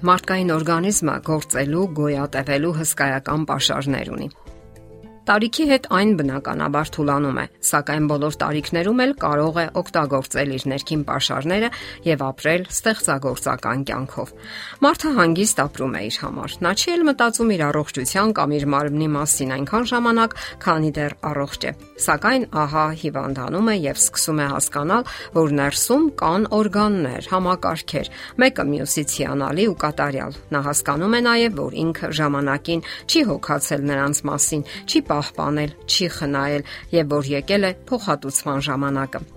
Մարդկային օրգանիզմը գործելու, գոյատևելու հսկայական ապաշարներ ունի։ Տարիքի հետ այն բնականաբար թուլանում է, սակայն բոլոր տարիքներում էլ կարող է օգտագործել իր ներքին ապաշարները եւ ապրել ստեղծագործական կյանքով։ Մարդը հանգիստ ապրում է իր համար։ Նա չի էլ մտածում իր առողջության կամ իր մարմնի մասին այնքան ժամանակ, քանի դեռ առողջ է։ Սակայն ահա հիվանդանում է եւ սկսում է հասկանալ, որ ներսում կան օրգաններ, համակարգեր, մեկը մյուսից հիանալի ու կատարյալ։ Նա հասկանում է նաեւ, որ ինքը ժամանակին չի հոգացել նրանց մասին, չի պահպանել, չի խնայել եւ որ եկել է փոխհատուցման ժամանակը։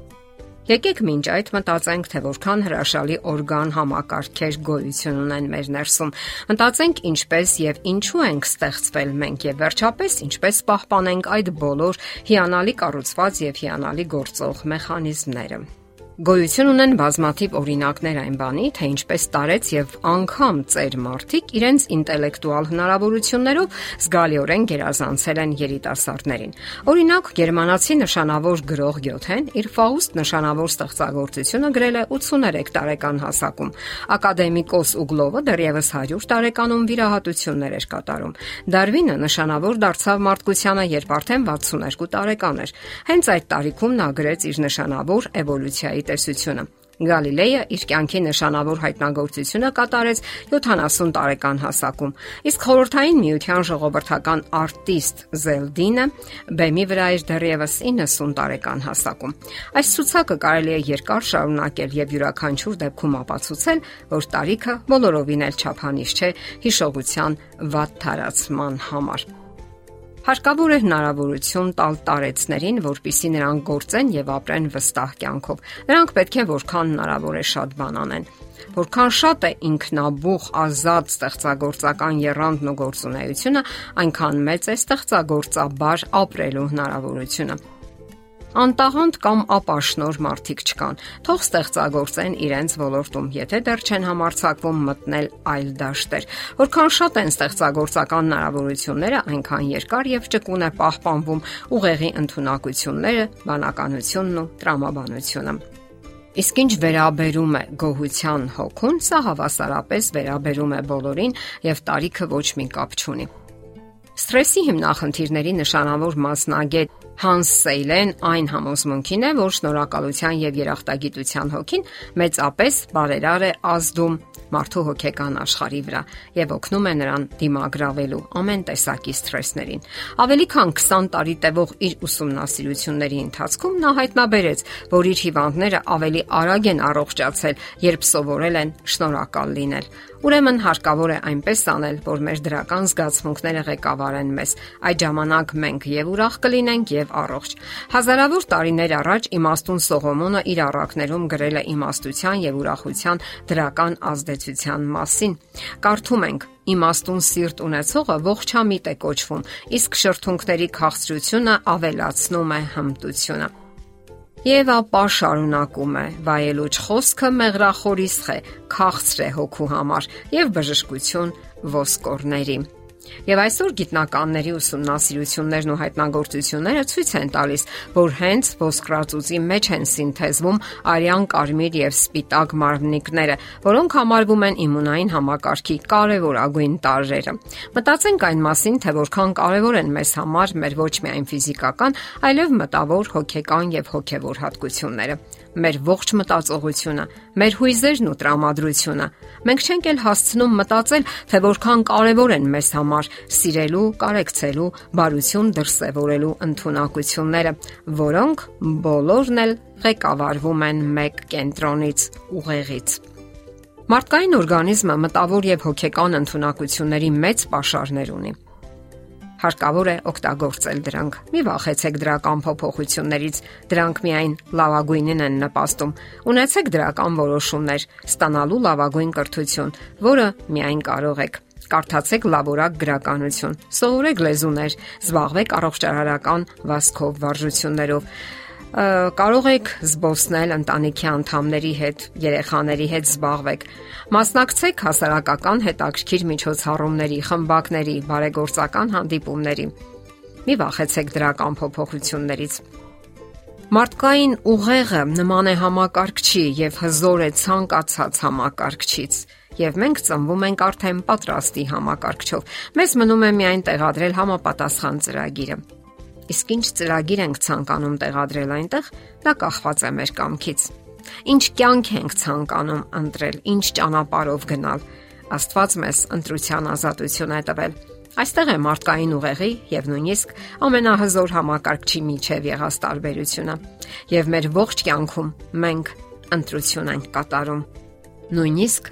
Եկեք մինչ այդ մտածենք, թե որքան հրաշալի օրգան համակարգեր գոյություն ունեն մեր ներսում։ Մտածենք ինչպես եւ ինչու ենք ստեղծվել մենք եւ վերջապես ինչպես պահպանենք այդ բոլոր հիանալի կառուցված եւ հիանալի գործող մեխանիզմները։ Գոյություն ունեն բազմաթիվ օրինակներ այն բանի, թե ինչպես տարեց եւ անգամ ծեր մարդիկ իրենց ինտելեկտուալ հնարավորություններով զգալիորեն գերազանցել են երիտասարդներին։ Օրինակ, գերմանացի նշանավոր գրող Գյոթեն իր Ֆաուստ նշանավոր ստեղծագործությունը գրել է 83 տարեկան հասակում։ Ակադեմիկոս Ուգլովը դեռևս 100 տարեկանում վիրահատություններ էր կատարում։ Դարվինը նշանավոր դարձավ մարդկությանը, երբ արդեն 62 տարեկան էր։ Հենց այդ տարիքում նա գրեց իր նշանավոր էվոլյուցիայի տեսությունը։ Գալիլեյը իր կյանքի նշանավոր հայտնագործությունը կատարեց 70 տարեկան հասակում, իսկ խորհրդային միության ժողովրդական արտիստ Զելդինը բեմի վրա էր դեռևս 90 տարեկան հասակում։ Այս ցուցակը կարելի է երկար շարունակել եւ յուրաքանչյուր դեպքում ապացուցել, որ տարիքը բոլորովին էլ չափանիշ չէ հիշողության վատ թարացման համար։ Հարկավոր է հնարավորություն տալ տարեցներին, որpիսի նրանք գործեն եւ ապրեն վստահ կյանքով։ Նրանք պետք է որքան հնարավոր է շատ բան անեն։ Որքան շատ է ինքնաբուխ, ազատ ստեղծագործական երանդն ու գործունեությունը, այնքան մեծ է ստեղծագործաբար ապրելու հնարավորությունը անտաղանդ կամ ապաշնոր մարդիկ չկան։ Թող ստեղծագործեն իրենց ոլորտում, եթե դեռ չեն համարցակվում մտնել այլ դաշտեր։ Որքան շատ են ստեղծագործական հնարավորությունները, այնքան երկար եւ ճկուն է պահպանվում ուղեղի ընտունակությունները, բանականությունն ու տրամաբանությունը։ Իսկ ինչ վերաբերում է գոհության հոգուն, սա հավասարապես վերաբերում է բոլորին եւ տարիքը ոչ մի կապ չունի։ Ստրեսի հիմնախնդիրների նշանավոր մասնագետ Հանս Սեյլեն այն համոզմունքին է, որ շնորհակալության եւ երախտագիտության հոգին մեծապես բարերար է ազդում մարդու հոգեկան աշխարհի վրա եւ օգնում է նրան դիմագրավելու ամեն տեսակի սթրեսներին։ Ավելի քան 20 տարի տևող իր ուսումնասիրությունների ընթացքում նա հայտնաբերեց, որ իր հիվանդները ավելի արագ են առողջացել, երբ սովորել են շնորհակալ լինել։ Ուրեմն հարկավոր է այնպես անել, որ մեր դրական զգացմունքները ղեկավարեն մեզ։ Այդ ժամանակ մենք եւ ուրախ կլինենք եւ առողջ։ Հազարավոր տարիներ առաջ իմաստուն Սողոմոնը իր առակներում գրել է իմաստության եւ ուրախության դրական ազդեցության մասին։ Կարդում ենք. Իմաստուն սիրտ ունեցողը ողջամիտ է կոչվում, իսկ շրթունքների քաղցրությունը ավելացնում է հմտությունը։ Եվ ապա շարունակում է. վայելուչ խոսքը մեղրախորիսխ է, քաղցր է հոգու համար եւ բժշկություն ոսկորների։ Եվ այսօր գիտնականների ուսումնասիրություններն ու հայտնագործությունները ցույց են տալիս, որ հենց ոսկրածուծի մեջ են սինթեզվում արյան, կարմիր եւ սպիտակ մարմնիկները, որոնք համարվում են իմունային համակարգի կարևորագույն տարրերը։ Մտածենք այն մասին, թե որքան կարևոր են մեզ համար մեր ոչ միայն ֆիզիկական, այլև մտավոր, հոգեկան եւ հոգեվոր հատկությունները մեր ողջ մտածողությունը, մեր հույզերն ու տրամադրությունը։ Մենք չենք էլ հասցնում մտածել, թե որքան կարևոր են մեզ համար սիրելու, կարեկցելու, բարություն դրսևորելու ընտունակությունները, որոնք բոլորն էլ ղեկավարվում են մեկ կենտրոնից՝ ուղեղից։ Մարդկային օրգանիզմը մտավոր եւ հոգեկան ընտունակությունների մեծ pašարներ ունի հարկավոր է օգտագործել դրանք։ Մի վախեցեք դրական փոփոխություններից, դրանք միայն լավագույնին են նպաստում։ Ունեցեք դրական որոշումներ, ստանալու լավագույն կրթություն, որը միայն կարող եք կարդացեք լավորակ գրականություն, սովորեք լեզուներ, զբաղվեք առողջարարական վասկով վարժություններով կարող եք զբոսնել ընտանիքի անդամների հետ, երեխաների հետ զբաղվեք։ Մասնակցեք հասարակական հետաքրքիր միջոցառումների, խմբակների, բարեգործական հանդիպումների։ Մի վախեցեք դրական փոփոխություններից։ Մարդկային ուղեղը նման է համակարգչի եւ հզոր է ցանկացած համակարգչից։ եւ մենք ծնվում ենք արդեն պատրաստի համակարգչով։ Մեզ մնում է միայն տեղադրել համապատասխան ծրագիրը։ Իսկ ինչ ծրագիր ենք ցանկանում տեղադրել այնտեղ, դա կախված է մեր կամքից։ Ինչ կյանք ենք ցանկանում ընտրել, ինչ ճանապարով գնալ։ Աստված մեզ ընտրության ազատություն է տվել Այստեղ է մարդկային ուղեղի եւ նույնիսկ ամենահզոր համակարգչի միջև եղած տարբերությունը։ Եվ մեր ողջ կյանքում մենք ընտրություն ենք կատարում, նույնիսկ